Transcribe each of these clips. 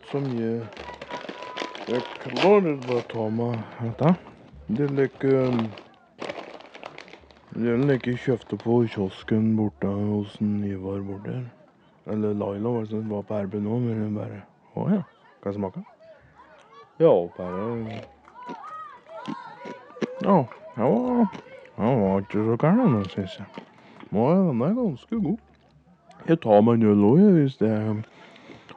ut som jeg klarer å ta meg dette. Det er like Det er like kjøpte på kiosken borte hos Ivar borte her. Eller Laila var det som var på RB nå, men hun bare Å ja. Kan jeg smake? Ja, bare Ja, den var, den var ikke så gæren, syns jeg. Er den er ganske god. Jeg tar meg en øl òg, hvis det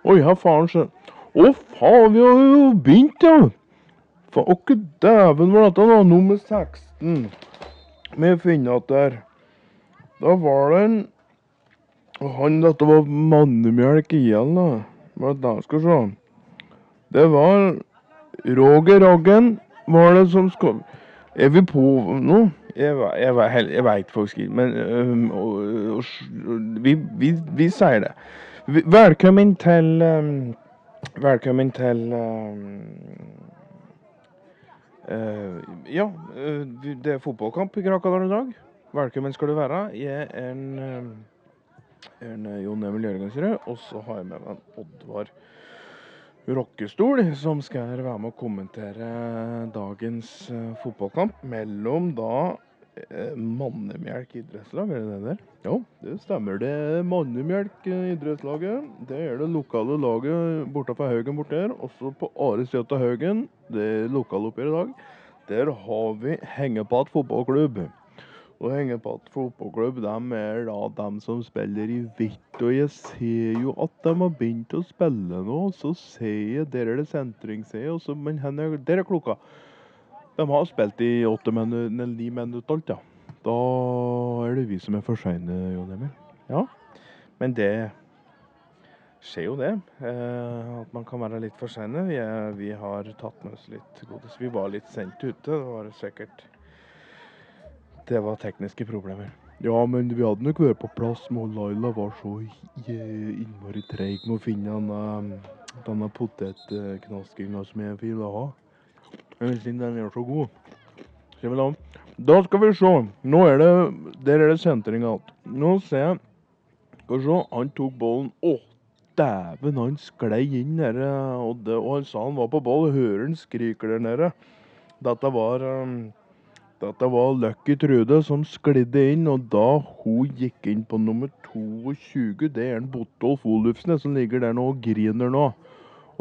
Oi, her faen så Å, faen, vi har jo begynt, ja! For åkke dæven var dette da, nummer 16. Vi finner at der Da var det en han, dette var mannemjelk igjen, da. Hva er det, skal vi se. Det var Roger Roggen var det som skal Er vi på nå? Jeg, jeg, ve- jeg veit faktisk ikke, men um, og, og, vi, vi, vi sier det. Velkommen til øhm, Velkommen til uh, uh, Ja, uh, det er fotballkamp i Krakadalen i dag. Velkommen skal du være. Jeg er en, en Jon Emil Jørgensrud, og så har jeg med meg en Oddvar Rokkestol, som skal være med å kommentere dagens fotballkamp mellom da Mannemjelk idrettslag, er det det der? Ja, det stemmer. Det er Mannemjelk eh, idrettslaget. Det er det lokale laget bortafor Haugen borte her. Også på Are Stjøta Haugen, det er lokaloppgjør i dag. Der har vi Hengepat fotballklubb. Og Hengepat fotballklubb de er da dem som spiller i hvitt. Og jeg ser jo at de har begynt å spille nå. Så ser jeg der er det sentring, ser jeg. Men er, der er klokka. De har spilt i åtte minutter, ni minutter alt, ja. Da er det vi som er for seine, Jon Emil. Ja. Men det skjer jo det. Eh, at man kan være litt for seine. Vi, vi har tatt med oss litt godis. Vi var litt sent ute. Det var sikkert Det var tekniske problemer. Ja, men vi hadde nok vært på plass, men Laila var så innmari treig med å finne denne, denne potetknaskinga som jeg ville ha. Men siden den er så god. Skal vi den. Da skal vi se. Nå er det Der er det sentring igjen. Nå ser jeg Skal vi se. Han tok ballen. Å, dæven, han sklei inn der. Og, det, og han sa han var på ball. Hører han skriker der nede. Dette var um, dette var Lucky Trude som sklidde inn, og da hun gikk inn på nummer 22, det er en Botolf Olufsnes som ligger der nå og griner nå.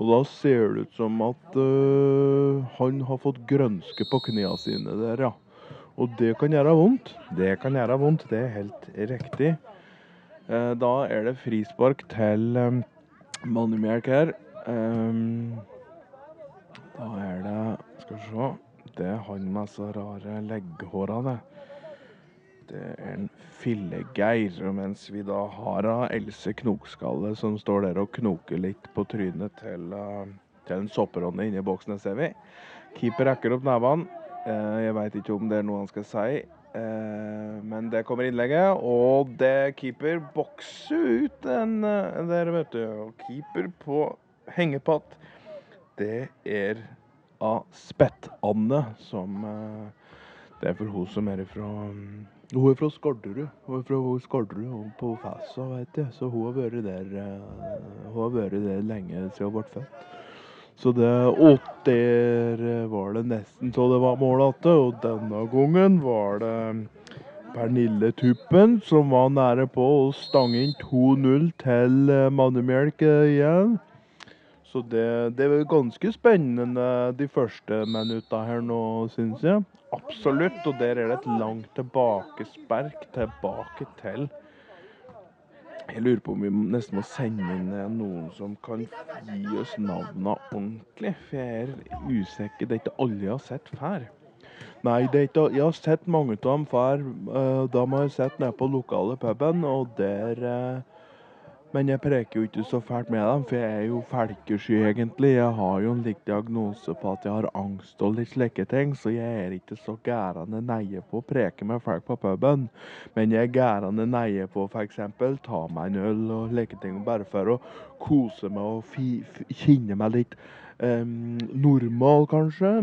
Og da ser det ut som at uh, han har fått grønske på knærne sine der, ja. Og det kan gjøre vondt. Det kan gjøre vondt, det er helt riktig. Uh, da er det frispark til um, Mannemjelk her. Um, da er det Skal vi se. Det er han med så rare legghåra, det. Det er en fillegeir. Mens vi da har av Else Knokskalle som står der og knoker litt på trynet til, uh, til en sopperonne inni boksen, ser vi. Keeper rekker opp nevene. Eh, jeg veit ikke om det er noe han skal si. Eh, men det kommer innlegget, og det keeper bokser ut en der, vet du. Og keeper på hengepatt, det er av Spett-Anne, som eh, Det er for hun som er fra mm, Hun er fra Skarderud. Hun er fra Skarderud og på Fæsa, vet jeg. Så hun har vært der eh, Hun har vært der lenge siden hun ble født. Så det Og der eh, var det nesten så det var mål igjen. Og denne gangen var det Pernille Tuppen som var nære på å stange inn 2-0 til eh, Mannemjelk igjen. Så det, det er ganske spennende de første minuttene her nå, syns jeg. Absolutt. Og der er det et langt tilbakespark tilbake til Jeg lurer på om vi nesten må sende inn eh, noen som kan gi oss navnene ordentlig. For jeg er usikker. Det er ikke alle jeg har sett før. Nei, ikke, jeg har sett mange av dem før. Da de har jeg sett nede på lokale puben, og der eh, men jeg preker jo ikke så fælt med dem, for jeg er jo felkesky egentlig. Jeg har jo en lik diagnose på at jeg har angst og litt slike ting, så jeg er ikke så gærende neie på å preke med folk på puben. Men jeg er gærende neie på f.eks. ta meg en øl og slike ting, bare for å kose meg og fi, kjenne meg litt um, normal, kanskje.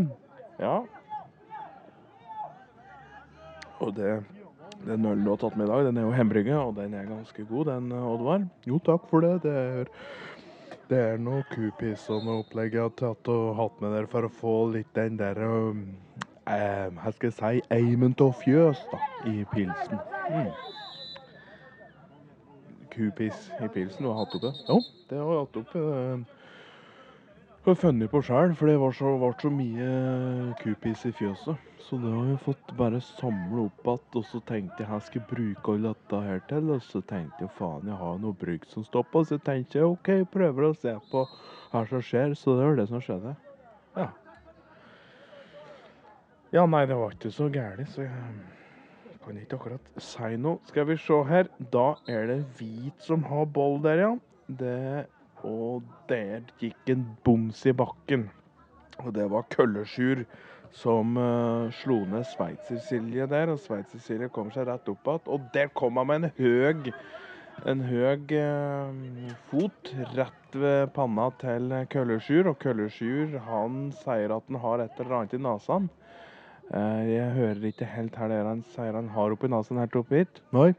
Ja. Og det, den ølen du har tatt med i dag, den er jo hjemmebrygget, og den er ganske god, den, Oddvar. Jo, takk for det. Det er, det er noe kupis og noe opplegg jeg har tatt og hatt med dere for å få litt den der um, eh, Hva skal jeg si eimen av fjøs da, i pilsen. Mm. Kupis i pilsen, du har hatt oppi? Jo, det har jeg hatt oppi. Jeg har funnet på sjøl, for det var så, så mye kupis i fjøset. Så det har jeg fått bare samle opp igjen. Og så tenkte jeg jeg skulle bruke alt dette her til. Og så tenkte jeg faen, jeg har noe brygg som på. Så tenkte jeg OK, prøver å se på hva som skjer. Så det var det som skjedde. Ja. Ja, nei, det var ikke så gærent, så jeg kan ikke akkurat si noe. Skal vi se her. Da er det hvit som har boll der, ja. Det, og der gikk en boms i bakken. Og det var Køllesjur som uh, slo ned Sveitser-Silje der. Og Sveitser-Silje kom seg rett opp igjen. Og der kom han med en høg en høg uh, fot rett ved panna til Køllesjur. Og Køllesjur han sier at han har et eller annet i nesa. Uh, jeg hører ikke helt her det han sier han har oppi nesen helt oppi hit. Nei,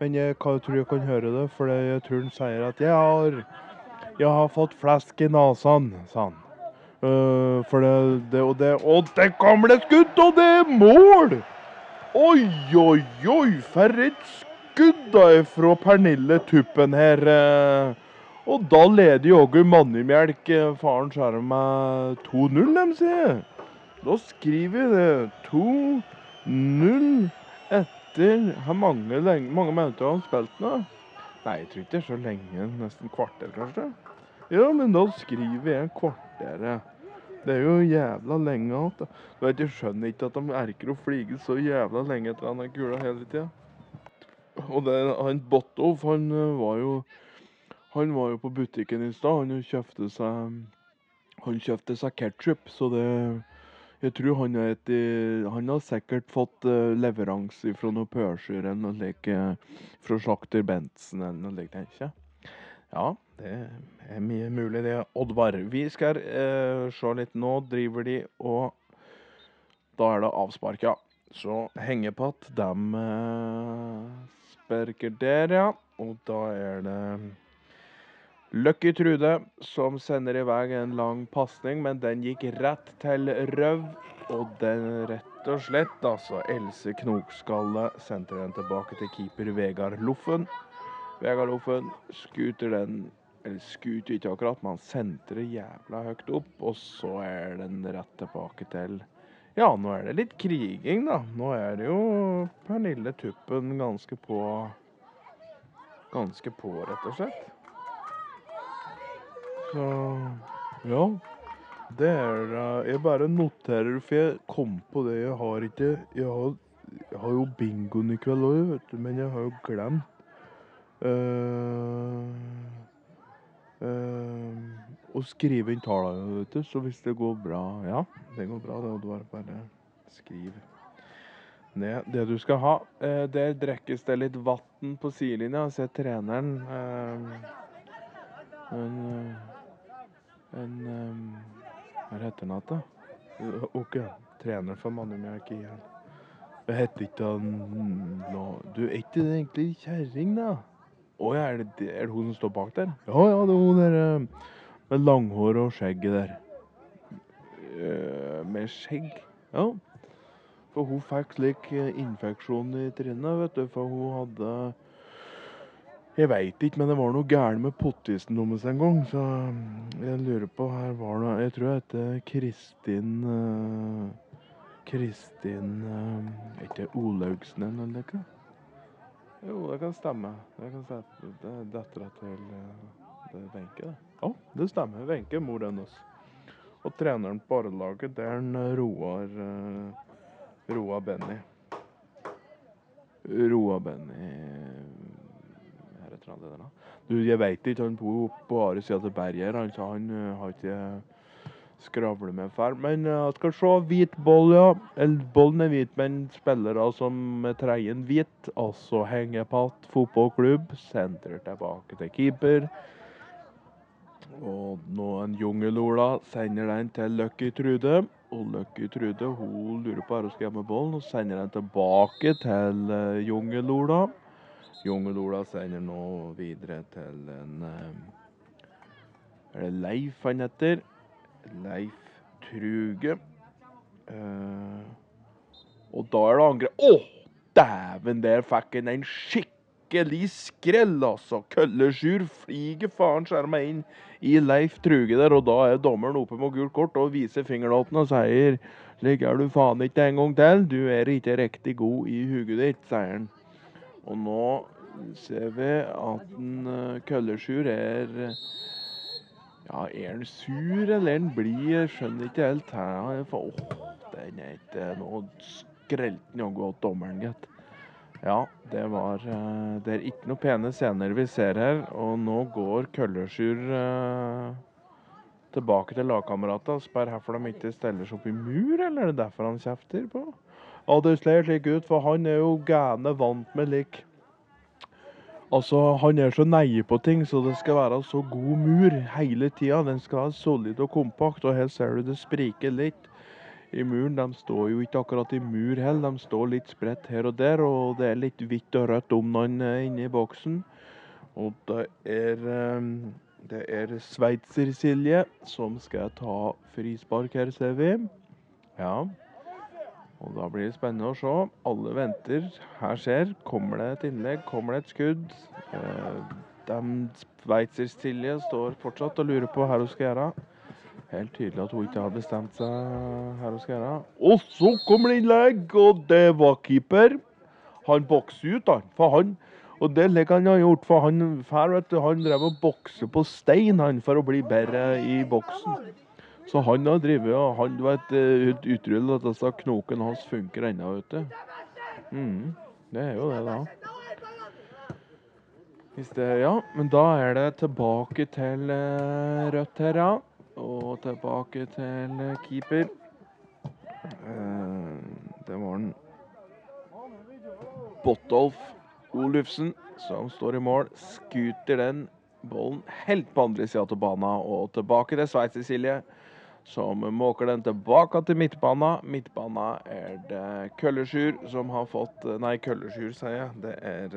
men jeg kan, tror jeg kan høre det, for jeg tror han sier at jeg har, jeg har fått flesk i nesen, sa han. Uh, for det, det og det Og det kommer det skudd, og det er mål! Oi, oi, oi, for et skudd da fra Pernille Tuppen her. Uh, og da leder Jågu Mannimjelk faren skjærer med 2-0, dem sier. Da skriver vi det 2-0 etter Hvor mange, mange minutter har han spilt nå? Nei, jeg tror ikke det er så lenge. Nesten kvarter, kanskje. Ja, men da skriver jeg kvartere. Det er jo jævla lenge igjen. Jeg skjønner ikke at de erker å flige så jævla lenge etter han er kula hele tida. Og det, han Bottoff, han eh, var jo Han var jo på butikken i stad. Han kjøpte seg Han kjøpte seg ketsjup, så det Jeg tror han har, et Han har sikkert fått uh, leveranse fra noen pølser eller noe like, fra slakter Bentsen eller noe likt, tenker jeg. Ja, det er mye mulig det, Oddvar. Vi skal eh, se litt nå. Driver de og Da er det avsparka. Så henger på at de eh, sperker der, ja. Og da er det Lucky Trude som sender i vei en lang pasning, men den gikk rett til Røv. Og den rett og slett, altså Else Knokskalle sendte den tilbake til keeper Vegard Loffen. Vegard Loffen skuter den Eller skuter ikke akkurat, men sentrer jævla høyt opp. Og så er den rett tilbake til Ja, nå er det litt kriging, da. Nå er det jo Pernille Tuppen ganske på Ganske på, rett og slett. Så ja. Det er uh, Jeg bare noterer, for jeg kom på det. Jeg har ikke Jeg har, jeg har jo bingoen i kveld òg, vet du, men jeg har jo glemt uh, uh, å skrive inn tallene, vet du. Så hvis det går bra Ja, det går bra. Det var bare skriv ned det du skal ha. Uh, der drikkes det litt vann på sidelinja. Se treneren en, en Hva heter han igjen? OK. Trener for Mannumjelk igjen. Jeg heter ikke han Du, er ikke egentlig kjerring, da? Å ja, er det, er det hun som står bak der? Ja ja, det er hun der eh, med langhår og skjegget der. Eh, med skjegg? Ja. For hun fikk slik eh, infeksjon i trynet, vet du, for hun hadde Jeg veit ikke, men det var noe gærent med pottisen hennes en gang, så jeg lurer på her var det Jeg tror jeg heter Kristin uh, Kristin uh, Er ikke Olaugsen eller noe? Jo, det kan stemme. Det kan stemme. Det er dattera til eh, er Wenche, det. Ja, det stemmer. Wenche, mor hennes. Og treneren på arrelaget, det er en eh, Roar eh, Roar Benny. Roar Benny Her er da. Du, jeg veit ikke. Han bor på andre sida av berget her, han, sa han har ikke skravle med ferd, Men uh, skal se. Hvit boll, ja. Bollen er hvit, men spillere som treier hvit. Altså henger på att fotballklubb. Sentrer tilbake til keeper. Og nå en jungelola sender den til Lucky Trude. Og Lucky Trude hun lurer på om hun skal gjemme ballen, og sender den tilbake til uh, jungelola. Jungelola sender nå videre til en uh, Er det Leif han heter? Leif Truge. Uh, og da er det angrep. Å, dæven, der fikk han en skikkelig skrell, altså. Køllesjur flyger faen skjerma inn i Leif Truge der, og da er dommeren oppe med gult kort og viser fingerlåten og sier slik er du faen ikke en gang til, du er ikke riktig god i huget ditt, sier han. Og nå ser vi at en uh, Køllesjur er ja, er han sur eller er han blid? Jeg skjønner ikke helt. Her. Åh, den er ikke Nå skrelte han jaggu åt dommeren, gitt. Ja, det var uh, Det er ikke noe pene scener vi ser her. Og nå går Køllesjur uh, tilbake til lagkameratene og spør hvorfor de ikke steller seg opp i mur, eller er det derfor han kjefter på? Ja, det ser slik ut, for han er jo gæne vant med lik Altså, han er så neie på ting, så det skal være så god mur hele tida. Den skal være solid og kompakt, og her ser du det spriker litt i muren. De står jo ikke akkurat i mur heller, de står litt spredt her og der, og det er litt hvitt og rødt om noen inne i boksen. Og det er det er Sveitser-Silje som skal ta frispark her, ser vi. Ja. Og da blir det spennende å se. Alle venter. Her skjer. Kommer det et innlegg? Kommer det et skudd? Eh, de Sveitser-Silje står fortsatt og lurer på hva hun skal gjøre. Helt tydelig at hun ikke har bestemt seg hva hun skal gjøre. Og så kommer det innlegg, og det var keeper. Han bokser ut, han. For han og det legger han har gjort, for han, for, han drev og bokser på stein han, for å bli bedre i boksen. Så han har drevet og han vet utrolig at altså, knoken hans funker ennå, vet du. Mm, det er jo det, da. Det, ja, men da er det tilbake til uh, rødt her, ja. Og tilbake til uh, keeper. Det var en Botolf Olufsen som står i mål. Skuter den ballen helt på andre sida av banen og tilbake til Sveits-Silje. Som måker den tilbake til midtbana. Midtbana er det Køllesjur som har fått Nei, Køllesjur, sier jeg. Det er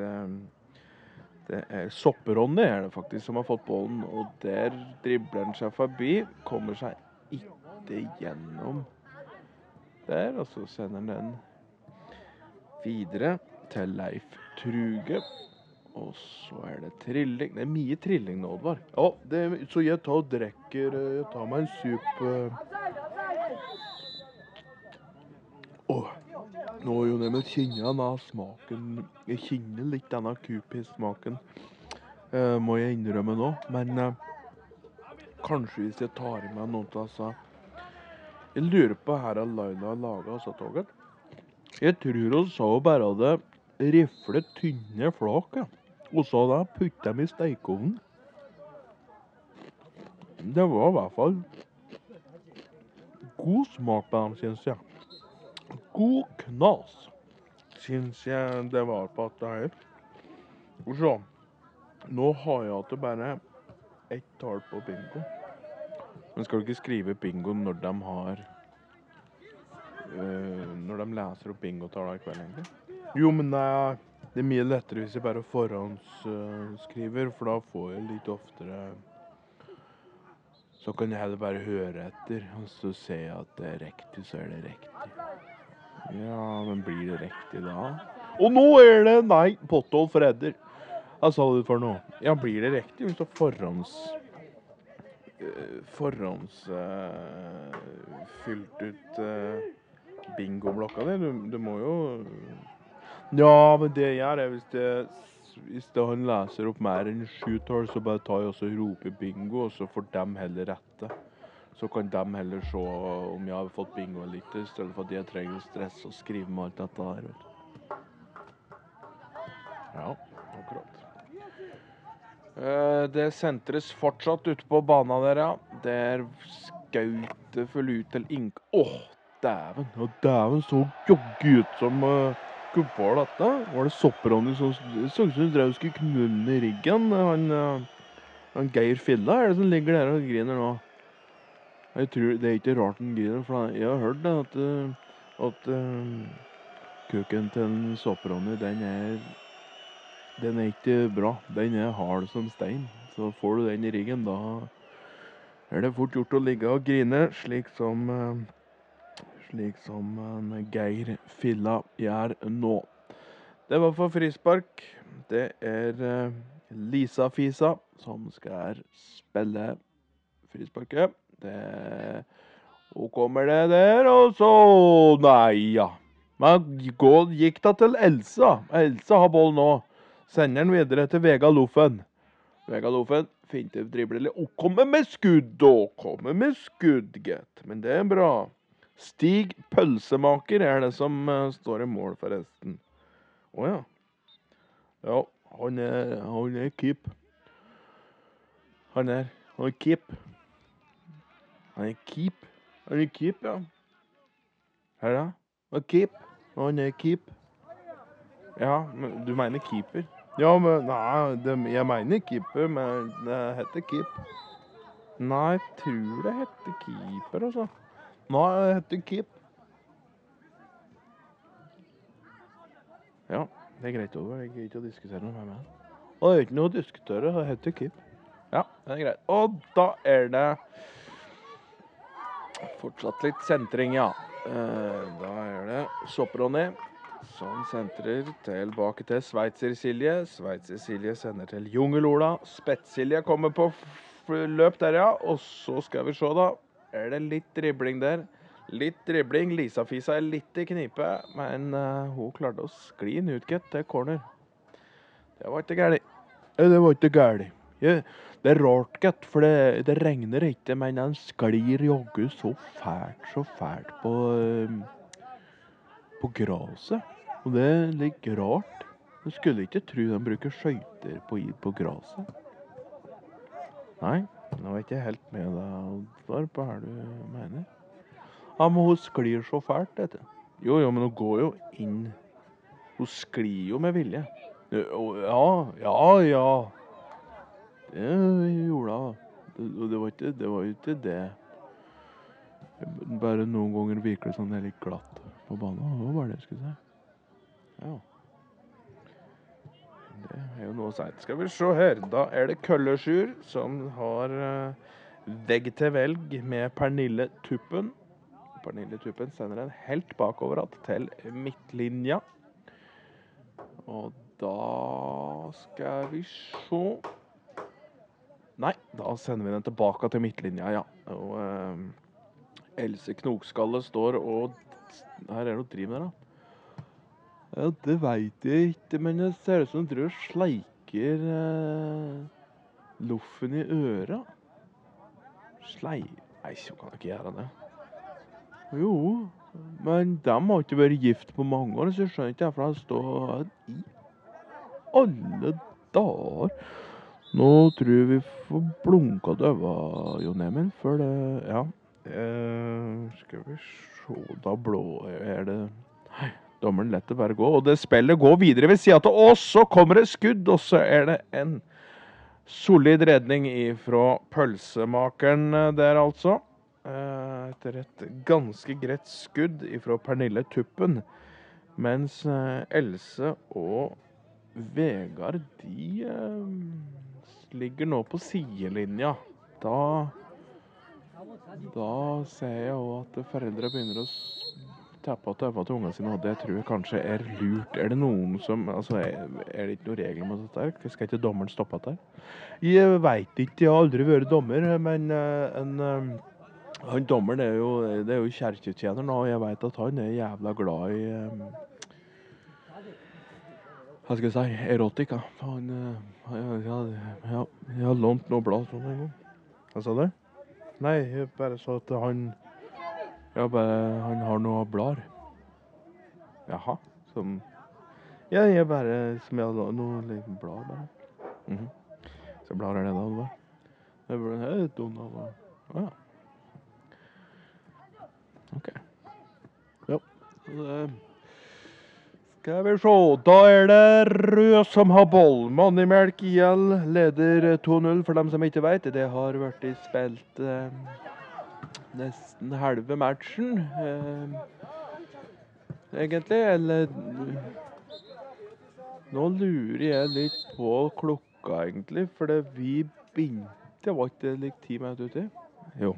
det er Soppe-Ronny er det faktisk som har fått ballen, og der dribler han seg forbi. Kommer seg ikke gjennom der, og så sender han den videre til Leif Truge. Og så er det trilling. Det er mye trilling nå, Oddvar. Ja, det, så jeg tar og drikker Jeg tar meg en sup Åh. Nå jo men kjenner jeg denne smaken Jeg kjenner litt denne kupiss-smaken, uh, må jeg innrømme nå. Men eh, kanskje hvis jeg tar i meg noen av disse Jeg lurer på her har Laila laga altså toget. Jeg tror hun sa bare hadde riflet tynne flak, ja. Og så da putte dem i stekeovnen. Det var i hvert fall god smak på dem, syns jeg. God knas, syns jeg det var på dette her. Og så, nå har jeg igjen bare ett tall på bingo. Men skal du ikke skrive bingo når de har øh, Når de leser opp bingotallene i kveld, egentlig? Jo, men uh, det er mye lettere hvis jeg bare forhåndsskriver, for da får jeg litt oftere Så kan jeg heller bare høre etter, og så ser jeg at det er riktig, så er det riktig. Ja, men blir det riktig da? Og nå er det Nei, Pottolf redder. Jeg sa det for noe? Ja, blir det riktig hvis du forhånds... Forhåndsfylt. Uh, ut uh, bingoblokka di. Du, du må jo ja, men det jeg gjør, er hvis det, hvis det han leser opp mer enn sju tall, så bare tar jeg også roper bingo, og så får de heller rette. Så kan de heller se om jeg har fått bingo eller ikke, i stedet for at jeg trenger å stresse og skrive med alt dette her. Ja, akkurat. Det sentres fortsatt ute på banen der, ja. Der skautet følger ut til Ink... Åh, oh, dæven! Ja, dæven så jogge ut som uh, hva var dette? Var det Soppe-Ronny som så ut som drev og skulle knulle ryggen? Han uh, Han Geir Filla er det som ligger der og griner nå. Jeg tror Det er ikke rart han griner, for jeg har hørt at, uh, at uh, kuken til en Sopp-Ronny, den er Den er ikke bra. Den er hard som stein. Så får du den i ryggen, da er det fort gjort å ligge og grine, slik som slik som Geir Filla gjør nå. Det var for frispark. Det er Lisa Fisa som skal spille frisparket. Det Hun kommer det der, og så Nei, ja. Men gikk da til Elsa. Elsa har ball nå. Sender den videre til Vega Loffen. Vega Loffen finter dribler litt. Og kommer med skudd, og kommer med skudd, gitt. Men det er bra. Stig Pølsemaker er det som uh, står i mål, forresten. Å oh, ja. Ja, han er, han er keep. Han er, han er keep. Han er keep. Han er keep, ja. Her, da? Og keep. Han er keep. Ja, men du mener keeper? Ja, men Nei, det, jeg mener keeper, men det heter keep. Nei, jeg tror det heter keeper, altså. Nei, heter heter keep. Ja, det er greit over. Jeg gidder ikke å diskutere noe med meg. Og det er ikke noe å diskutere, det heter keep. Ja, det er greit. Og da er det Fortsatt litt sentring, ja. Eh, da er det Sopp-Ronny som sentrer tilbake til Sveitser-Silje. Sveitser-Silje sender til Jungel-Ola. Spett-Silje kommer på løp der, ja. Og så skal vi se, da. Er det litt dribling der? Litt dribling. Lisa-Fisa er litt i knipe, men uh, hun klarte å skli den ut, gitt, til corner. Det var ikke galt. Det var ikke galt. Det er rart, gitt, for det, det, regner ikke, men den sklir jaggu så fælt, så fælt på um, på gresset. Og det er litt rart. Du skulle ikke tro de bruker skøyter på, på gresset. Nei, nå er jeg ikke helt med deg, Oddvar, på hva du mener? Ja, men hun sklir så fælt, du. Jo, jo, men hun går jo inn. Hun sklir jo med vilje. Ja, ja, ja. Det gjorde hun. Og det var ikke det. Var ikke det. Bare noen ganger virker det er litt glatt på banen. Det var bare det jeg skulle si. Ja. Det er jo noe seint. Skal vi se her. Da er det Køllesjur som har uh, vegg til velg med Pernille Tuppen. Pernille Tuppen sender en helt bakover igjen til midtlinja. Og da skal vi se Nei, da sender vi den tilbake til midtlinja, ja. Og eh, Else Knokskalle står og Her er det noe driv med, da. Ja, det veit jeg ikke, men det ser ut som hun driver og sleiker eh, loffen i øra. Slei... Nei, hun kan ikke gjøre det. Jo, men de har ikke vært gift på mange år, så jeg skjønner ikke hvorfor de står i alle dager. Nå tror jeg vi får blunka døva, Jon Emil, før det Ja. Eh, skal vi se Da blå er det Nei, dommeren lar det bare gå. Og det spillet går videre ved sida av. Og så kommer det skudd, og så er det en solid redning ifra pølsemakeren der, altså. Eh, etter et ganske greit skudd ifra Pernille Tuppen. Mens eh, Else og Vegard, de eh, ligger nå på sidelinja. Da Da ser jeg òg at foreldre begynner å tappe tøva til ungene sine, og det tror jeg kanskje er lurt. Er det noen som Altså, er, det ikke noen regler mot dette? Skal ikke dommeren stoppe dette? Jeg veit ikke, jeg har aldri vært dommer, men uh, en uh, han dommeren er det er jo kirketjener nå, og jeg veit at han er jævla glad i um, hva skal jeg si, erotika. Han, eh, jeg, har lånt noe blad sånn en gang. Hva sa du? Nei, jeg bare sa at han jeg bare, Han har noe blader. Jaha. Som Ja, jeg bare Som jeg har noe liten blad, bare. Mm -hmm. Så blar er det da, det Det ble Donald og Å ja. OK. Ja. Det, Skal vi se. Da er det Rød som har ball. Mannimelk IL leder 2-0, for dem som ikke vet. Det har blitt spilt eh, nesten halve matchen, eh, egentlig. Eller Nå lurer jeg litt på klokka, egentlig. For det vi begynte, var ikke det like ti minutter uti? Jo.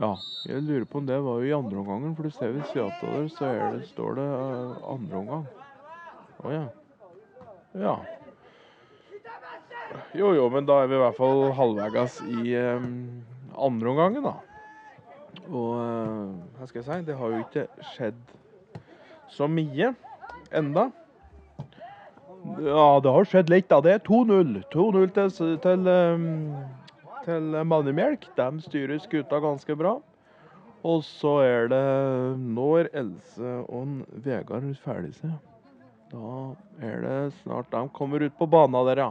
Ja, jeg lurer på om det var jo i andre omgangen, for du ser ved sida av der, så er det, står det uh, andre omgang. Å ja. Ja. Jo jo, men da er vi i hvert fall halvveis i eh, andre omgangen, da. Og eh, hva skal jeg si, det har jo ikke skjedd så mye enda. Ja, det har skjedd litt, da. Det er 2-0. 2-0 til, til eh, til Mannemjelk. De styrer skuta ganske bra. Og så er det Når Else og Vegard ferdig seg, da er det snart de kommer ut på banen der, ja.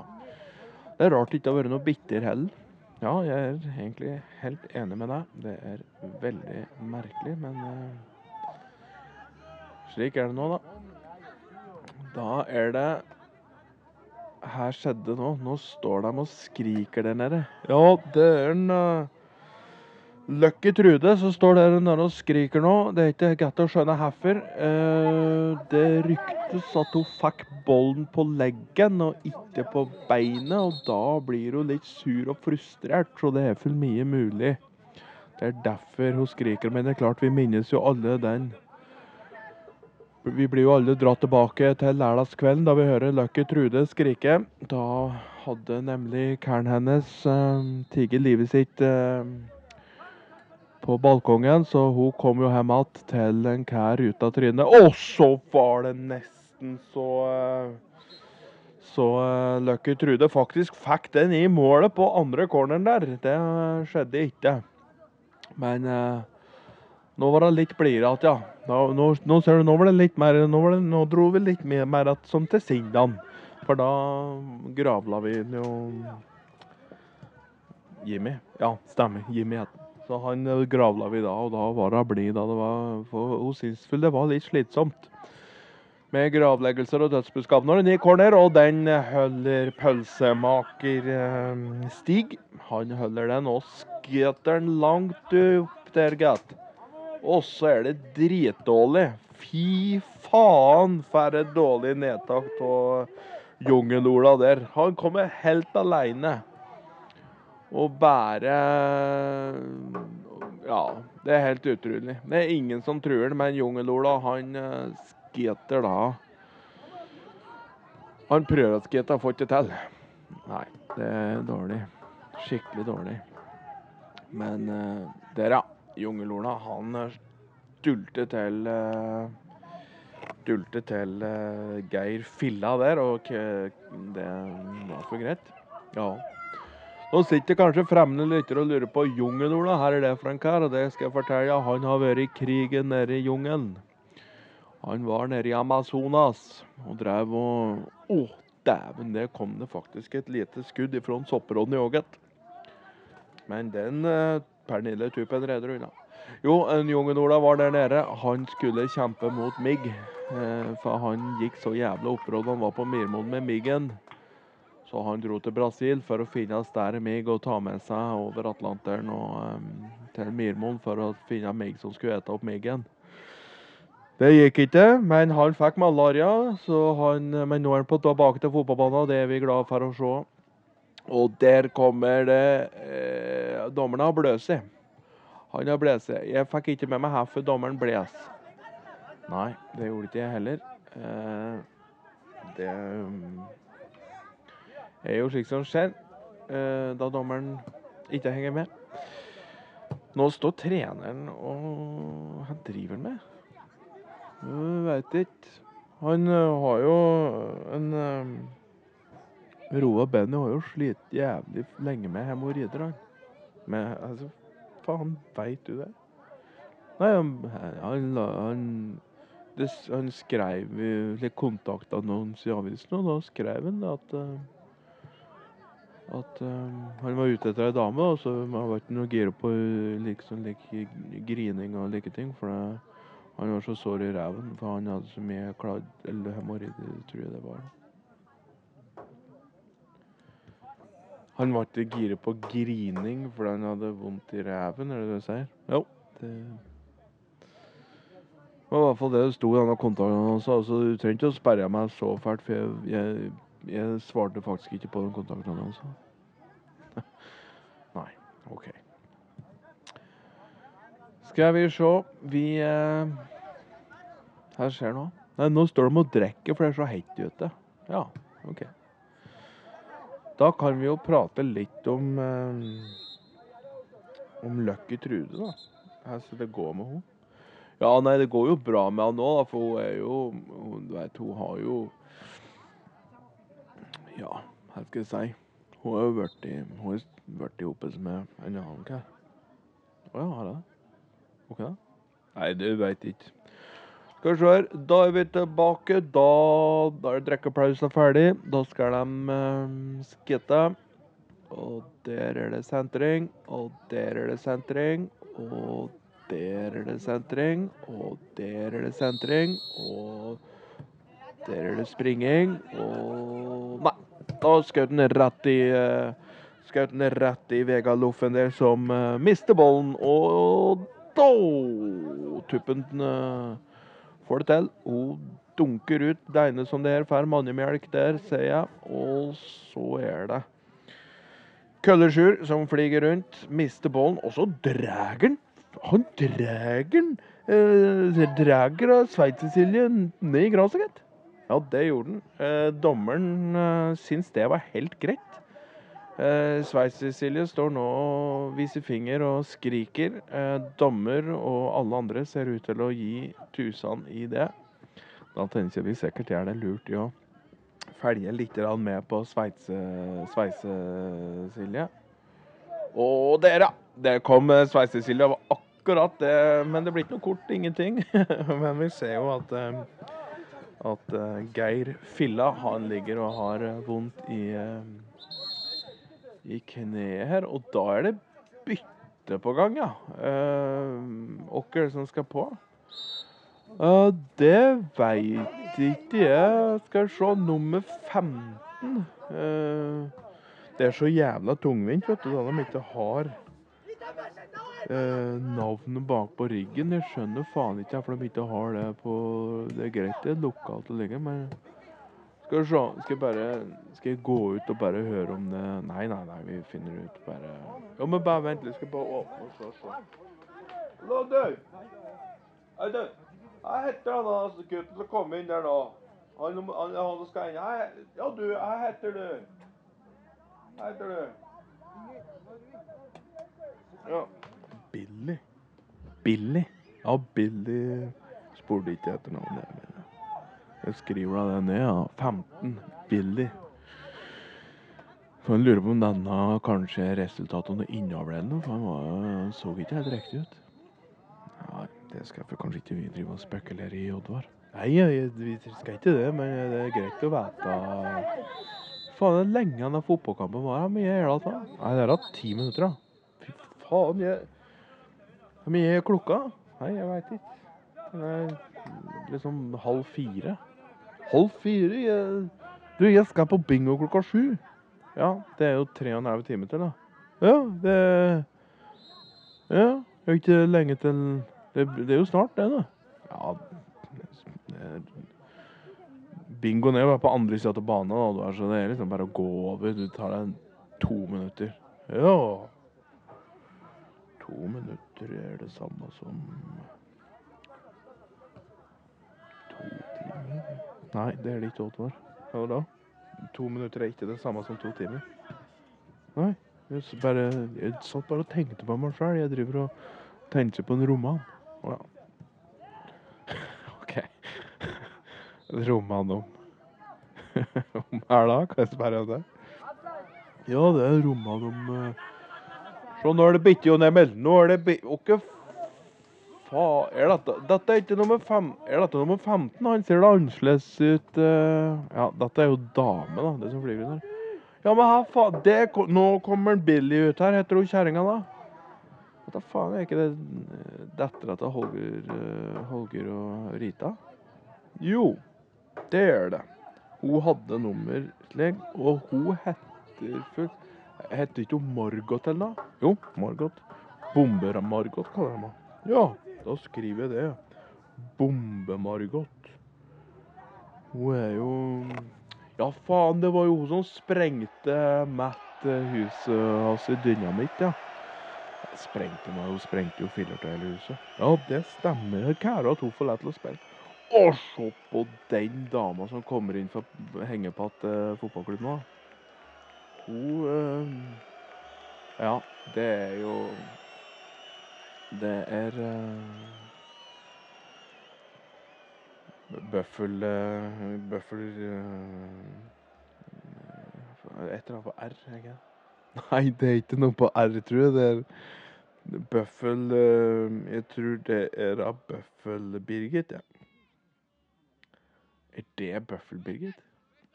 Det er rart det ikke har vært noe bitter heller. Ja, jeg er egentlig helt enig med deg. Det er veldig merkelig, men uh, slik er det nå, da. Da er det her skjedde nå. Nå står de og skriker der nede. Ja, det er en uh, Lucky Trude som står der nede og skriker nå. Det er ikke godt å skjønne hvorfor. Eh, det ryktes at hun fikk bollen på leggen og ikke på beinet, og da blir hun litt sur og frustrert, så det er for mye mulig. Det er derfor hun skriker, men det er klart vi minnes jo alle den. Vi blir jo alle dratt tilbake til lørdagskvelden da vi hører Lucky Trude skrike. Da hadde nemlig karen hennes uh, tatt livet sitt eh, på balkongen, så hun kom jo hjem igjen til en kær ut av trynet. Og så var det nesten så eh, Så eh, Lucky Trude faktisk fikk den i målet på andre corneren der. Det skjedde ikke. Men eh, nå var det litt blidere igjen, ja. Nå, nå, nå ser du, nå var det litt mer Nå, det, nå dro vi litt mer, mer at, som til Sindan. For da gravla vi jo Jimmy. Ja, stemmer. Jimmy het. Så han eh, gravla vi da, og da var hun blid. for Hun syntes vel det var litt slitsomt med gravleggelser og dødsbudskap når den gikk corner, og den holder pølsemaker eh, Stig. Han holder den og skøter den langt opp der, gitt. Og så er det dritdårlig. Fy faen for et dårlig nedtak av Jungelola der. Han kommer helt aleine. Og bære Ja, det er helt utrolig. Det er ingen som truer han, men Jungelola, han eh, skater da Han prøver å skate, får ikke til. Nei, det er dårlig. Skikkelig dårlig. Men uh, der, ja. Jungelola, han eh, stulte til uh, Stulte til Geir Filla der, og det var for greit. Ja. Nå sitter kanskje fremmede lyttere og lurer på Jungelola. Her er det for en kar, og det skal jeg fortelle. Han har vært i krigen nede i jungelen. Han var nede i Amazonas og drev og Å, dæven, der kom det faktisk et lite skudd ifra en i åget. Men den eh, Pernille Tupen redder unna. Jo, en Jungen-Ola var der nede. Han skulle kjempe mot migg. Eh, for han gikk så jævla opprådd. Han var på Mirmoen med Miggen. Så han dro til Brasil for å finne større Mig og ta med seg over Atlanteren og um, til Myrmoen for å finne Mig som skulle ete opp Miggen. Det gikk ikke, men han fikk malaria, så han, men nå er han på tilbake til fotballbanen, og det er vi glad for å se. Og der kommer det eh, Dommeren har bløst seg. Han har blåst. Jeg fikk ikke med meg hvorfor dommeren bles. Nei, det gjorde ikke jeg heller. Eh, det er jo slik som skjer eh, da dommeren ikke henger med. Nå står treneren og Hva driver han med? Jeg veit ikke. Han eh, har jo en eh, Roa Benny har jo slitt jævlig lenge med hemoroider. Men altså, faen, veit du det? Nei, han, han, han, han skrev i- kontakta noen i avisen, og da skrev han at eh, at um, han var ute etter ei dame, og så var det ikke noe gira på liksom like grining og like ting. For det, Han var så sår i ræven, for han hadde så mye kladd Eller hemoroider, tror jeg det var. Han var ikke gira på grining fordi han hadde vondt i ræven, er det det du sier? Jo. Det var i hvert fall det det sto i denne kontakten hans. Altså, du trenger ikke å sperre meg så fælt, for jeg, jeg, jeg svarte faktisk ikke på den kontakten hans. Nei, OK. Skal vi se Vi eh, Her skjer noe. Nei, nå står de og drikker, for det er så hett ute. Ja, OK. Da kan vi jo prate litt om eh, om Lucky Trude, da. Altså, det går med henne. Ja, nei, det går jo bra med henne nå, da, for hun er jo hun, vet, hun har jo Ja, hva skal jeg si? Hun har jo vært sammen med en annen kar. Å ja, har hun det? OK, da? Nei, du veit ikke. Skal vi se her. Da er vi tilbake. Da, da er drikkepausen ferdig. Da skal de uh, skitte. Og der er det sentring. Og der er det sentring. Og der er det sentring, og der er det sentring, og der er det springing, og Da skjøt den rett i uh, Skjøt den rett i Vegard Loffen der, som uh, mister ballen, og da Tuppen uh, får det til. Hun dunker ut det ene som det her, får mannemelk der, ser jeg, og så er det Køllesjur som flyger rundt, mister ballen, og så drar han han dræger eh, Dræger av Sveits-Cecilie ned i gresset, gitt. Ja, det gjorde han. Eh, dommeren eh, syns det var helt greit. Eh, Sveits-Cecilie står nå og viser finger og skriker. Eh, dommer og alle andre ser ut til å gi tusen i det. Da tenker vi sikkert er det lurt i å følge litt med på Sveits-Cecilie. Og dere, det kom eh, Sveits-Cecilie. Det var akkurat det. Men det blir ikke noe kort, ingenting. men vi ser jo at, eh, at eh, Geir Filla han ligger og har vondt i, i kneet her. Og da er det bytte på gang, ja. Hvem er det som skal på? Uh, det veit ikke jeg. Skal se, nummer 15. Uh, det er så jævla tungvint, vet du, da de ikke har eh, navnet bak på ryggen. Jeg skjønner faen ikke hvorfor de ikke har det på Det er greit det er lokalt å ligge, men skal vi se Skal jeg bare Skal jeg gå ut og bare høre om det Nei, nei, nei, vi finner ut bare Jo, men bare vent litt. Skal jeg bare åpne og se. Hallo, du. Hei, du. Jeg heter han da, gutten som kom inn der nå. Han, han, han skal inn. Hei, ja, du. Jeg heter du. Hva heter du? Ja. Billy. Billy? Ja, Billy spurte ikke etter navnet. Jeg skriver da det ned. ja. 15. Billy. For jeg lurer på om denne kanskje er resultatet av noe innavl noe, for han, var, han så ikke helt riktig ut. Ja, det skal for kanskje ikke vi drive og spekulere i, Oddvar. Nei, vi skal ikke det, men det er greit å vite faen, det er lenge den fotballkampen var. Hvor mye er det? Nei, det er da ti minutter, da. Fy faen. Jeg... Hvor mye er klokka? Nei, jeg veit ikke. Det er liksom halv fire. Halv fire? Jeg... Du, jeg skal på bingo klokka sju. Ja, det er jo tre og en halv time til, da. Ja, det Ja, det er ikke lenge til Det, det er jo snart, det, da. Ja, det, bingoen er jo på andre sida av banen, så det er liksom bare å gå over. Du tar deg to minutter. Ja. To minutter er det samme som To timer? Nei, det er det ikke, Oddvar. Hva da? To minutter er ikke det samme som to timer. Nei. Jeg, bare, jeg satt bare og tenkte på meg sjøl. Jeg driver og tenker på en roman. Å ja. roman om Om her da? Kan jeg spørre om det? Ja, det er roman om uh... Så nå er det bitte Jon Emil. Nå er det bitte Hva faen Er dette Dette er ikke nummer fem Er dette nummer 15? Han ser det annerledes ut. Uh... Ja, dette er jo dame, da. Det som flyr under. Ja, men her faen det... Nå kommer Billy ut her. Heter hun kjerringa, da? Hva faen, er ikke det eh, dattera til Holger, eh, Holger og Rita? Jo, det er det. Hun hadde nummer slik, og hun heter for Heter ikke hun Margot eller noe? Jo, Margot. Bomber-Margot kaller de henne. Ja, da skriver jeg det. Bombe-Margot. Hun er jo Ja, faen, det var jo hun som sprengte Matt eh, huset hans i dynamitt, ja. Sprengte meg, hun sprengte jo filler til hele huset. Ja, det stemmer. Kære at hun får lov til å spille. Å, se på den dama som kommer inn for å henge på at uh, fotballklubben nå. Hun eh, Ja, det er jo Det er uh, Bøffel uh, Bøffel Et eller annet på R, ikke? Nei, det er ikke noe på R, tror jeg. Det er Bøffel Jeg tror det er av Bøffel-Birgit, ja. Er det Bøffel-Birgit?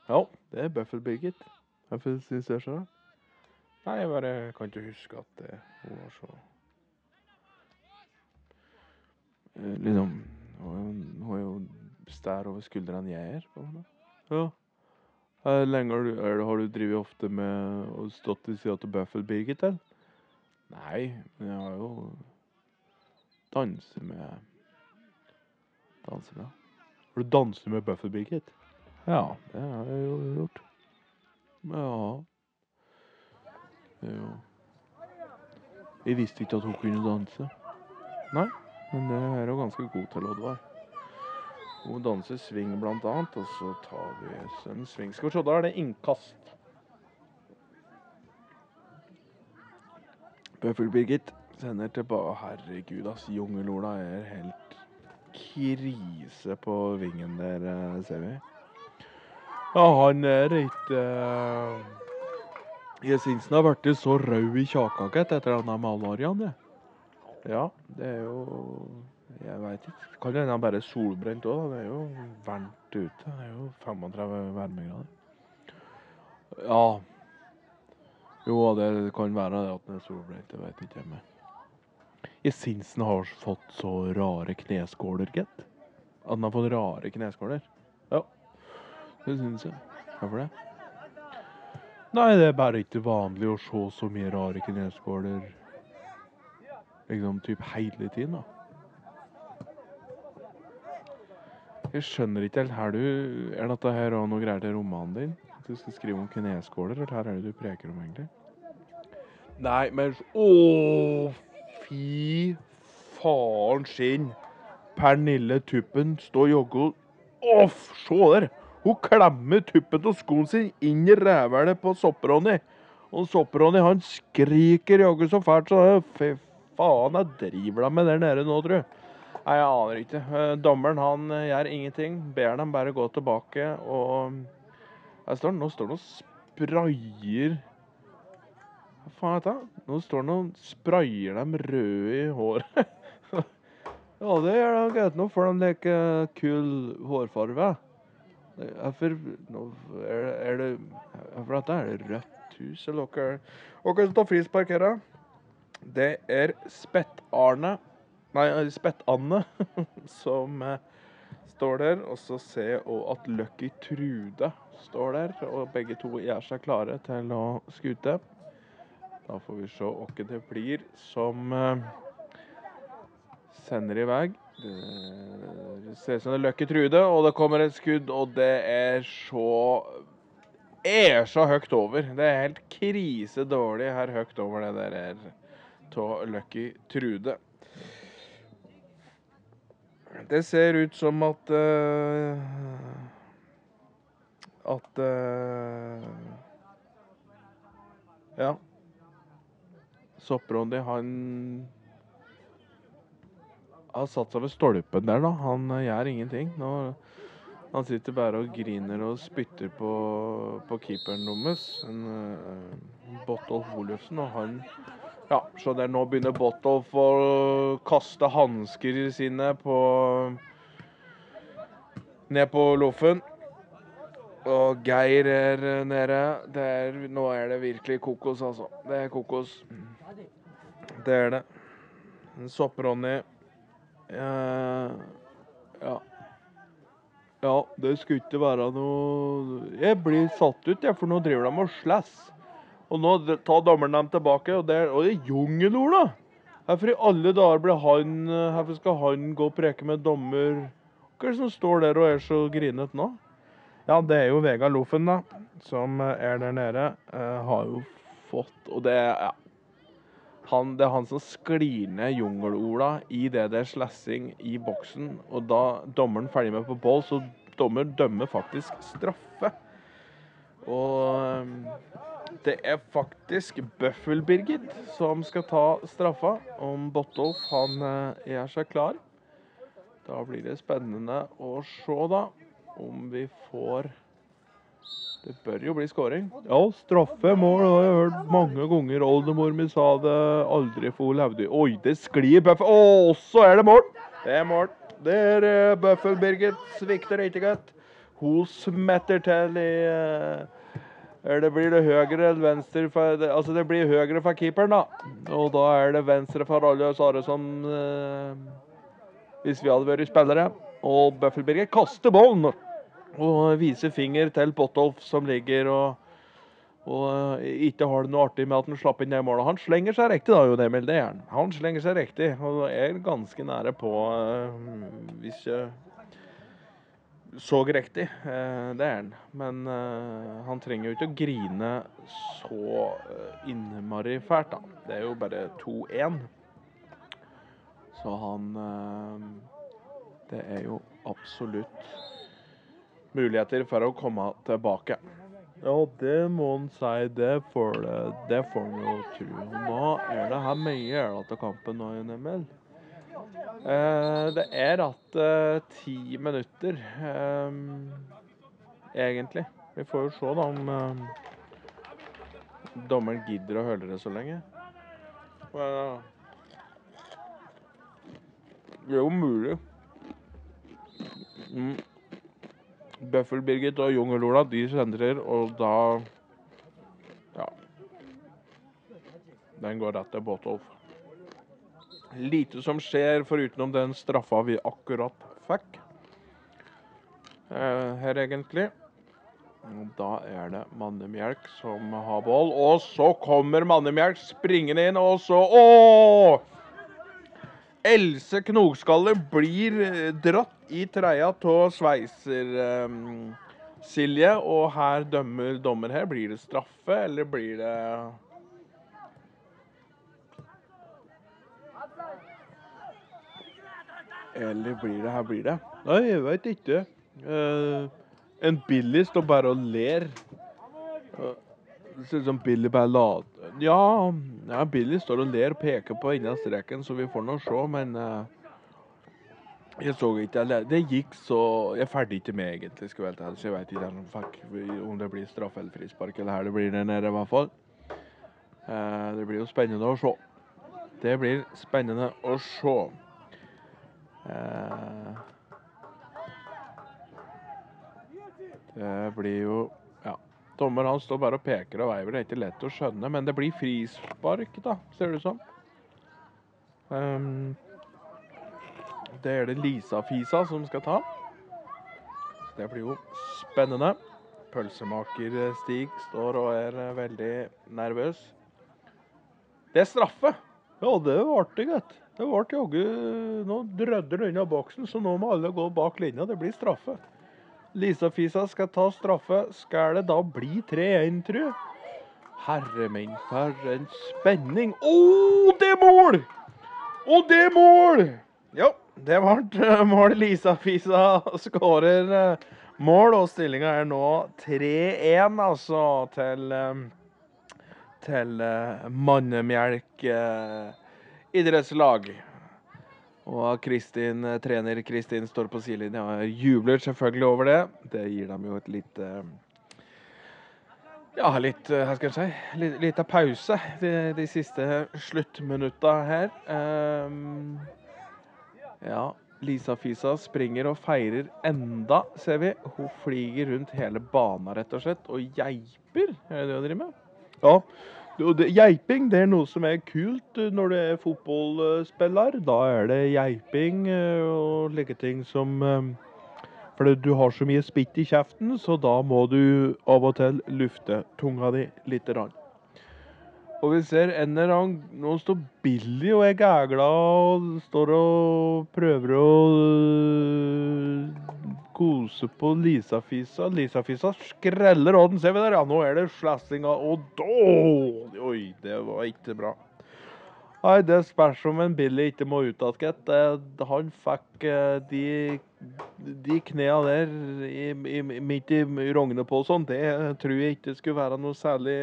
Ja, det er Bøffel-Birgit. Hvorfor syns jeg så? Nei, jeg bare kan ikke huske at det, hun var så eh, Liksom Hun er jo stær over skuldrene jeg er. på henne. Ja. Hvor lenge har du, er har du drevet ofte med å stått til sida av Bøffel-Birgit, eller? Nei, men jeg har jo danset med Danset med Har du danset med Bøffel-Birgit? Ja, det har jeg jo gjort. Ja jo Jeg visste ikke at hun kunne danse. Nei, men det er hun ganske god til, Oddvar. Hun danser swing blant annet, og så tar vi en. Skal vi se, da er det innkast. Bøffel-Birgit sender tilbake Herregud, ass. Jungelola er helt krise på vingen der, eh, ser vi. Ja, han er ikke uh, Jesinsen har blitt så rød i kjaka etter etter han malariaen, det. Ja, det er jo Jeg veit ikke. Kan hende han bare er solbrent òg. Det er jo varmt ute. Det er jo 35 varmegrader. Ja. Jo, det kan være det at han er solbrent. Det veit ikke jeg. Men Jesinsen har fått så rare kneskåler, gitt. At han har fått rare kneskåler. Det syns jeg. Hvorfor det? Nei, det er bare ikke vanlig å se så mye rare kneskåler liksom typ hele tiden, da. Jeg skjønner ikke helt her du Er dette her også noe greier til romanen din? At du skal skrive om kneskåler, eller her er det du preker om, egentlig? Nei, men Å, fy faen skinn! Pernille Tuppen står og jogger Å, se der! Hun klemmer tuppen av skoen sin inn i rævhælet på Sopp-Ronny. Og Sopp-Ronny han skriker jaggu så fælt så det- Fy faen, jeg driver de med der nede nå, tru? Nei, jeg aner ikke. Eh, Dommeren han eh, gjør ingenting. Ber dem bare gå tilbake og Her står han, Nå står han og sprayer Hva faen er dette? Nå står han og sprayer dem røde i håret. ja, det gjør de greit. Nå får de leke kul hårfarve. Hvorfor er det, er det For dette er det rødt hus, eller hva? er hva står frispark her? Det er Spett-Arne Nei, Spett-Anne som eh, står der. Og så ser jeg at Lucky Trude står der. Og begge to gjør seg klare til å skute. Da får vi se hvem det blir som eh, sender i vei. Det ser ut som det er Løkke Trude, og det kommer et skudd, og det er så er så høyt over. Det er helt krisedårlig her høyt over det der er av Lucky Trude. Det ser ut som at uh, At uh, Ja. Sopp-Ronny, han har satt seg ved stolpen der, da. Han eh, gjør ingenting. Nå, han sitter bare og griner og spytter på, på keeperen deres, uh, Botolf Olufsen, og han Ja, så der nå begynner Botolf å kaste hansker sine på Ned på loffen. Og Geir er eh, nede. Er, nå er det virkelig kokos, altså. Det er kokos. Det er det. Sopp-Ronny. Eh, ja. Ja, det skulle ikke være noe Jeg blir satt ut, jeg, for nå driver de og slåss. Og nå tar dommeren dem tilbake, og det er, og det er jungelord, da! Hvorfor i alle dager blir han eh, Hvorfor skal han gå og preke med dommer? Hva er det som står der og er så grinete nå? Ja, det er jo Vegard Loffen, da, som eh, er der nede. Uh, har jo fått Og det ja. Han, Det er han som sklir ned jungelorda i det det er slessing i boksen. Og da dommeren følger med på ball, så dommer dømmer faktisk straffe. Og eh, det er faktisk Bøffel-Birgit som skal ta straffa. Om Botolf han eh, er seg klar. Da blir det spennende å se, da, om vi får Det bør jo bli skåring. Ja, straffemål. Jeg har hørt mange ganger. Oldemor mi sa det aldri for levde Oi, det sklir Bøffel Å, så er det mål! Det er mål. Det er uh, Bøffel-Birgit svikter ikke godt. Hun smetter til i eh, er det blir det høyre eller venstre for Altså, det blir høyre for keeperen, da. Og da er det venstre for alle oss andre som eh, Hvis vi hadde vært spillere. Og Bøffelberger kaster ballen og viser finger til Botolf, som ligger og og eh, ikke har det noe artig med at han slapp inn det målet. Han slenger seg riktig, da, Jon Emil. Det er han. Han slenger seg riktig, og er ganske nære på, eh, hvis jeg så riktig. Eh, det er han. Men han trenger jo ikke å grine så innmari fælt, da. Det er jo bare 2-1. Så han Det er jo absolutt muligheter for å komme tilbake. Ja, det må han si. Det får, det, det får han jo tro. Nå er det her mye øl til kampen nå, Jon Emil. Eh, det er igjen eh, ti minutter, eh, egentlig. Vi får jo se da om eh, dommeren gidder å høre det så lenge. Det er jo mulig. Mm. Bøffel-Birgit og Jungelola de sentrer, og da Ja. Den går rett til Båtolf. Lite som skjer forutenom den straffa vi akkurat fikk. Eh, her, egentlig. Da er det Mannemjelk som har ball. Og så kommer Mannemjelk springende inn, og så Å! Else Knogskalle blir eh, dratt i treia av sveiser um, Silje, og her dømmer dommer her. Blir det straffe, eller blir det Eller blir det Her blir det. Nei, jeg veit ikke. Uh, en billig står bare og ler. Eh, det ser ut som Billy bare later ja, ja, Billy står og ler og peker på innen streken, så vi får nå se, men uh, jeg så ikke Det gikk så Jeg ferdig ikke med, egentlig, skal jeg være helt ærlig, jeg vet ikke om, det blir straff eller frispark, eller her det blir der nede, i hvert fall. Uh, det blir jo spennende å se. Det blir spennende å se. Uh, det blir jo. Dommer han står bare og peker og veiver. Det er ikke lett å skjønne, men det blir frispark, da, ser det ut som. Um, det er det Lisa-Fisa som skal ta. Det blir jo spennende. Pølsemaker Stig står og er veldig nervøs. Det er straffe! Ja, det var det, gutt. Det ble jaggu Nå drødder det unna boksen, så nå må alle gå bak linja. Det blir straffe. Lisa-Fisa skal ta straffe. Skal det da bli 3-1, tru? Herre min, for en spenning. Å, det er mål! Å, det er mål! Ja, det ble eh, mål. Lisa-Fisa skårer eh, mål, og stillinga er nå 3-1, altså, til eh, til Mannemjelk idrettslag. Og Kristin, eh, trener Kristin står på sidelinja og jubler selvfølgelig over det. Det gir dem jo et lite Ja, litt eh, Hva skal jeg si? Litt, litt av pause de, de siste sluttminutta her. Um, ja, Lisa Fisa springer og feirer enda, ser vi. Hun flyger rundt hele banen, rett og slett, og geiper. Er det det hun driver med? Ja. Det, geiping det er noe som er kult eh, når du er fotballspiller. Da er det geiping eh, og like ting som Fordi For du har så mye spytt i kjeften, så da må du av og til lufte tunga di lite grann. Og vi ser en eller annen Nå står Billy og er gægla og står og prøver å kose på Lisa-fisa. Lisa-fisa skreller odden. den, ser vi der. Ja, nå er det slassinga. Og da Oi, det var ikke bra. Nei, det spørs om en Billy ikke må ut igjen. Eh, Han fikk eh, de, de knea der i, i, midt i rognet på sånn. Det tror jeg ikke skulle være noe særlig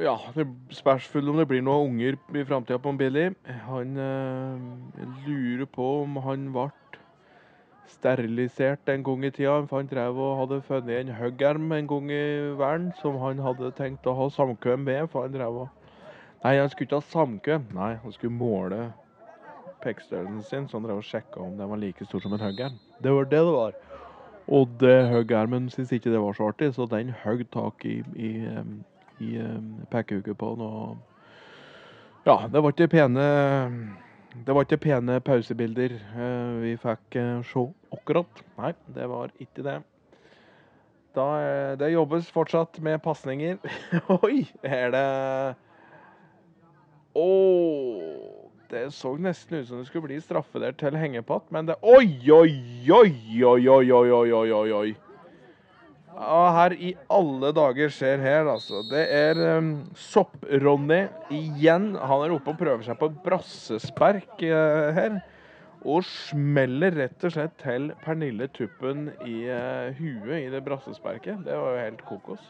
ja, det spørs om det blir noen unger i framtida på en Billy. Han øh, lurer på om han ble sterilisert en gang i tida. Han drev og hadde funnet en huggerm en gang i verden som han hadde tenkt å ha samkvem med. For han drev og Nei, han skulle ikke ha samkvem. Nei, han skulle måle pekkstørrelsen sin, så han drev og sjekka om den var like stor som en huggerm. Det var det det var. Og det huggermen syntes ikke det var så artig, så den høgg tak i, i i, i uh, på på Og Ja, det var ikke pene det var ikke pene pausebilder uh, vi fikk uh, se akkurat. Nei, det var ikke det. Da, det jobbes fortsatt med pasninger. Oi! Er det Å! Det så nesten ut som det skulle bli straffe der til hengepatt, men det Oi, oi, oi, oi, oi, oi, oi, oi, oi. Ja, her i alle dager skjer her, altså. Det er um, Sopp-Ronny igjen. Han er oppe og prøver seg på brassespark uh, her. Og smeller rett og slett til Pernille Tuppen i uh, huet i det brassesparket. Det var jo helt kokos.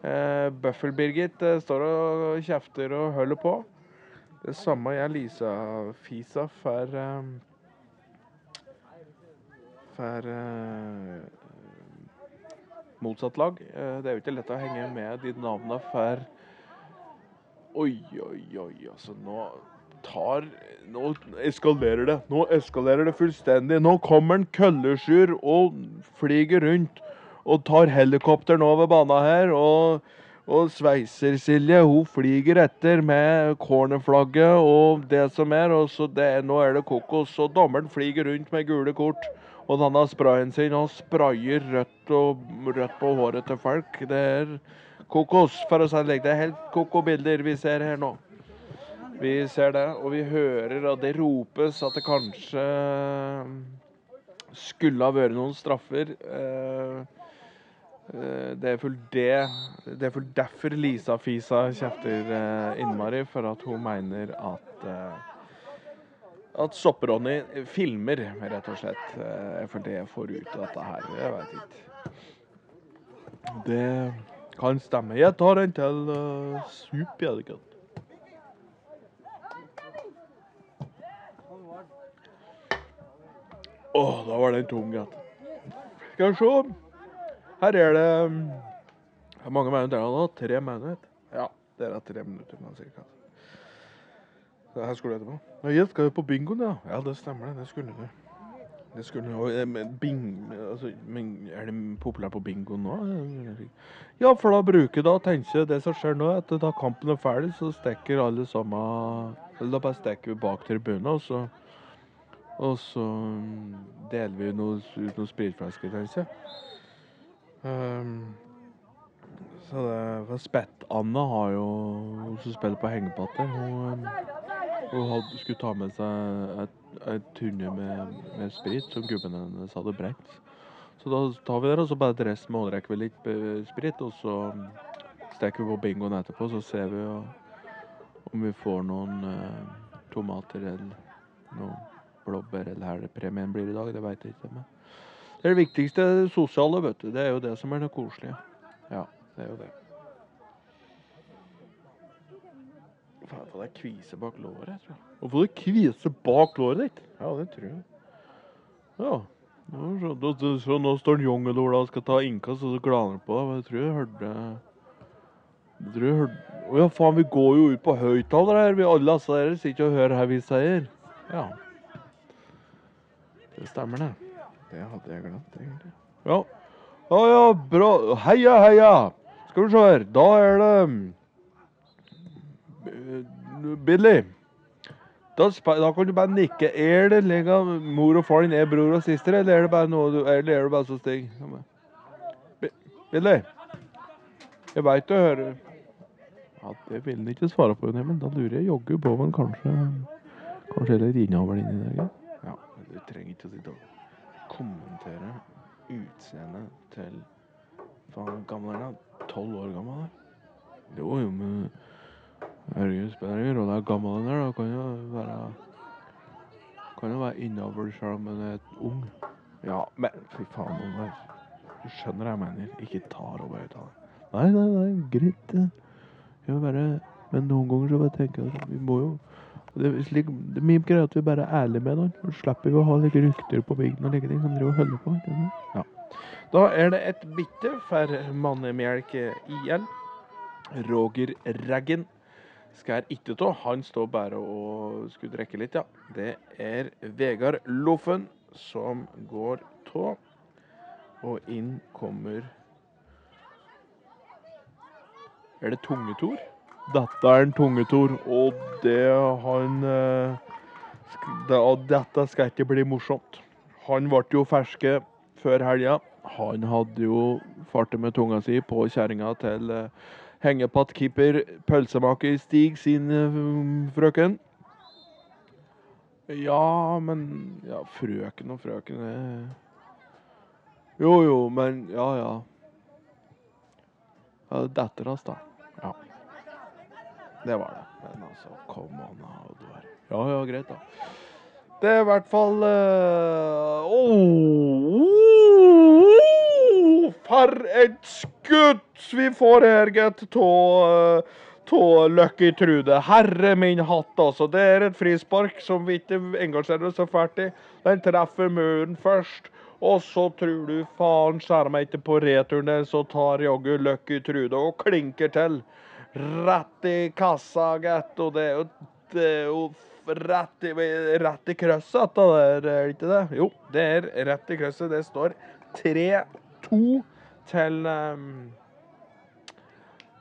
Uh, Bøffel-Birgit uh, står og kjefter og holder på. Det samme gjør Lisa-Fisa for um, For motsatt lag. Det er jo ikke lett å henge med de navnene for Oi, oi, oi, altså nå tar Nå eskalerer det. Nå eskalerer det fullstendig. Nå kommer en køllesjur og flyger rundt og tar helikopteren over banen her. og og Sveiser-Silje hun flyger etter med cornerflagget og det som er. og så det, Nå er det kokos. Og dommeren flyger rundt med gule kort. Og han har sprayen sin og sprayer rødt, og, rødt på håret til folk. Det er kokos, for å si det Det er helt koko-bilder vi ser her nå. Vi ser det, og vi hører at det ropes at det kanskje skulle ha vært noen straffer. Det er vel det Det er vel derfor Lisa Fisa kjefter innmari, for at hun mener at at Soppe-Ronny filmer, rett og slett. For det jeg får ut av dette her. Jeg vet ikke. Det kan stemme. Jeg tar en til uh, sup, jeg, ikke Å, oh, da var den tung, gitt. Skal vi se. Her er det Hvor mange minutter er det nå? Tre minutter? Ja, det er tre minutter. cirka. Det her skulle du etterpå. Ja, jeg skal jo på bingoen, ja. Ja, det stemmer det. Det skulle du. Det skulle jo bing, altså, Er det populært på bingo nå? Ja, for da bruker da tenker jeg det som skjer nå, at da kampen er ferdig, så stikker alle sammen Eller da bare stikker vi bak tribunen, og så Og så mm, deler vi noe, ut noen spritflasker, tenker jeg. Um, så det for Spett-Anne har jo Hun som spiller på hengepatter, hun hun hadde, skulle ta med seg et, et tunne med, med, sprit som gubben hennes hadde brent. Så da tar vi det, og så bare dress målrekker vi litt sprit, og så steker vi på bingoen etterpå, så ser vi jo om vi får noen uh, tomater eller noen blåbær, eller her premien blir i dag, det veit jeg ikke. Men det er det viktigste sosiale, vet du. Det er jo det som er det koselige. Ja, det er jo det. Faen, det er kvise bak låret, tror jeg. Hvorfor det kvise bak låret ditt? Ja, det tror jeg. Ja. Så, så, så nå står Jungelola og skal ta innkast, og så glaner han på deg. Jeg tror jeg hørte Jeg tror jeg hørte Å ja, faen, vi går jo ut på høyttaler her. Vi alle altså dere sitter og hører her vi sier. Ja. Det stemmer, det. Det hadde jeg glemt, egentlig. Ja. Ja, ja, bra. Heia, heia! Skal vi se her. Da er det eh, Billy. Da, da kan du bare nikke. Er det lenger mor og far din er bror og søster, eller er det bare noe du Eller er det bare så stig? Bi- Billy? Jeg veit du hører Ja, det vil han ikke svare på, men da lurer jeg jaggu på om han kanskje Kanskje er litt innavl inni der. ja. Men du trenger ikke å sitte og kommentere utseendet til Faen, gammel er han? Tolv år gammel? da? Jo, jo, men Herregud, spiller ingen rolle hvor gammel han er. da. Kan jo være Kan jo være innover selv om han er ung. Ja, men fy faen, Oddvar. Du skjønner hva jeg mener. Ikke ta over høyttaler. Nei, nei, nei, greit. Jeg bare Men noen ganger så bare tenker jeg at vi må jo det er, slik, det er mye greier at vi bare er ærlige med noen. Så slipper vi å ha like rykter på bygden og like ting som driver og holder på. Ja. Da er det et bytte for mannemelk IL. Roger Reggen skal ikke ta. Han står bare og skulle drikke litt, ja. Det er Vegard Loffen som går tå. Og inn kommer Er det Tungetor? Dette er en Tungetor, og det han eh, det, Dette skal ikke bli morsomt. Han ble jo ferske før helga. Han hadde jo fartet med tunga si på kjerringa til eh, hengepattkeeper, pølsemaker Stig sin eh, frøken. Ja, men Ja, frøken og frøken det Jo, jo, men Ja, ja. ja Dattera hans, da. Ja. Det var det. Men altså, come on, Oddvar. Ja, ja, greit, da. Det er i hvert fall uh, oh, For et skudd vi får her, gitt, av uh, Lucky Trude. Herre min hatt, altså. Det er et frispark som vi ikke engasjerer oss så fælt i. Den treffer muren først. Og så tror du faen skjærer meg ikke på returen der, så tar jaggu Lucky Trude og klinker til. Rett i kassa, gitt. Og det er jo, det er jo rett i, rett i krøsset, der, er det ikke det? Jo, det er rett i krøsset. Det står 3-2 til um,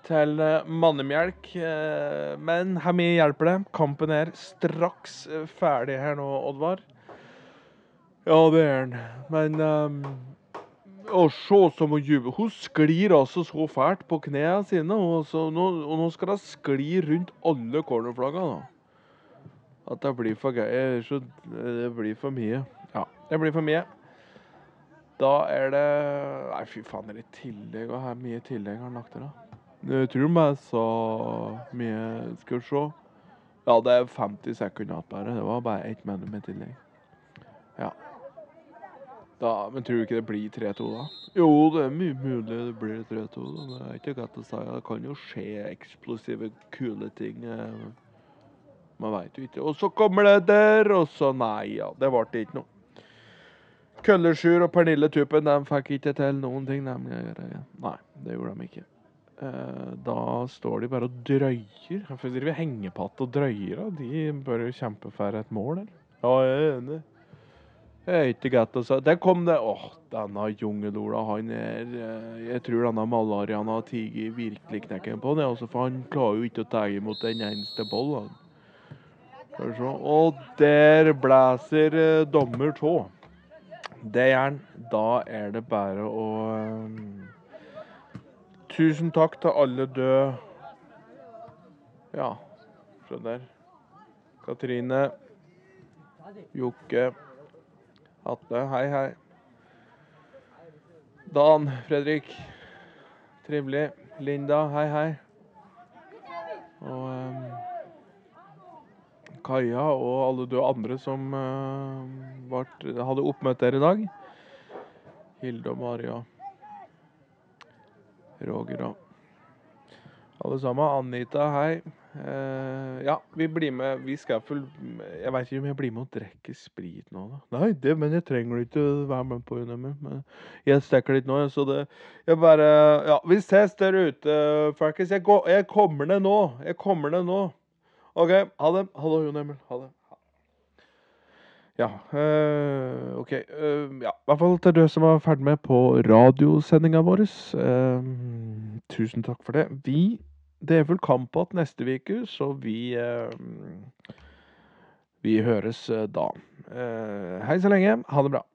til eh, mannemjelk. eh, Men hvor mye hjelper det? Kampen er straks eh, ferdig her nå, Oddvar. Ja, det er den. Men um, Å se som hun jubler. Hun sklir altså så fælt på knærne sine. Og, så, nå, og nå skal hun skli rundt alle cornerflaggene. da. At det blir for gøy. Det blir for mye. Ja, det blir for mye. Da er det Nei, fy faen, det er litt tillegg? Og hvor mye tillegg har han lagt til, da? Jeg tror de sa mye Skal vi se. Ja, det er 50 sekunder igjen bare. Det var bare ett minutt med tillegg. Da, men tror du ikke det blir 3-2 da? Jo, det er mye mulig det blir 3-2. da, Det er ikke godt å si. Det kan jo skje eksplosive, kule ting. eh, Man veit jo ikke. Og så kommer det der, og så Nei, ja. Det ble ikke noe. Køllesjur og Pernille Tuppen de fikk ikke til noen ting. De, nei, det gjorde de ikke. Eh, Da står de bare og drøyer. Hvorfor driver hengepatt og drøyer? da? De bør jo kjempe for et mål, eller? Ja, jeg er enig. Ikke godt å. Der kom det Åh, denne jungelola, han er eh, Jeg tror denne malariaen har tatt virkelig knekken på det, altså, for han klarer jo ikke å ta imot en eneste se. Og der blæser eh, dommer tå. Det gjør han. Da er det bare å eh, Tusen takk til alle døde. Ja, der. Katrine. Jokke. Atle. Hei, hei. Dan Fredrik. Trivelig. Linda. Hei, hei. Og um, Kaja og alle du andre som uh, vart, hadde oppmøte her i dag. Hilde og Maria. Roger og alle sammen. Anita, hei. Uh, ja, vi blir med. Vi skal full... Jeg vet ikke om jeg blir med og drikker sprit nå, da. Nei, det, men jeg trenger ikke være med på. Men jeg stikker litt nå, så det Jeg bare Ja, vi ses der ute, folkens. Jeg, jeg kommer ned nå. Jeg kommer ned nå. OK, ha det. Hallo, det, Jon Emil. Ha det. Ja, Øh, OK. Øh, ja, i hvert fall til dere som var ferdig med på radiosendinga vår. eh, tusen takk for det. Vi Det er vel kamp igjen neste uke, så vi eh, Vi høres eh, da. Eh, hei så lenge. Ha det bra.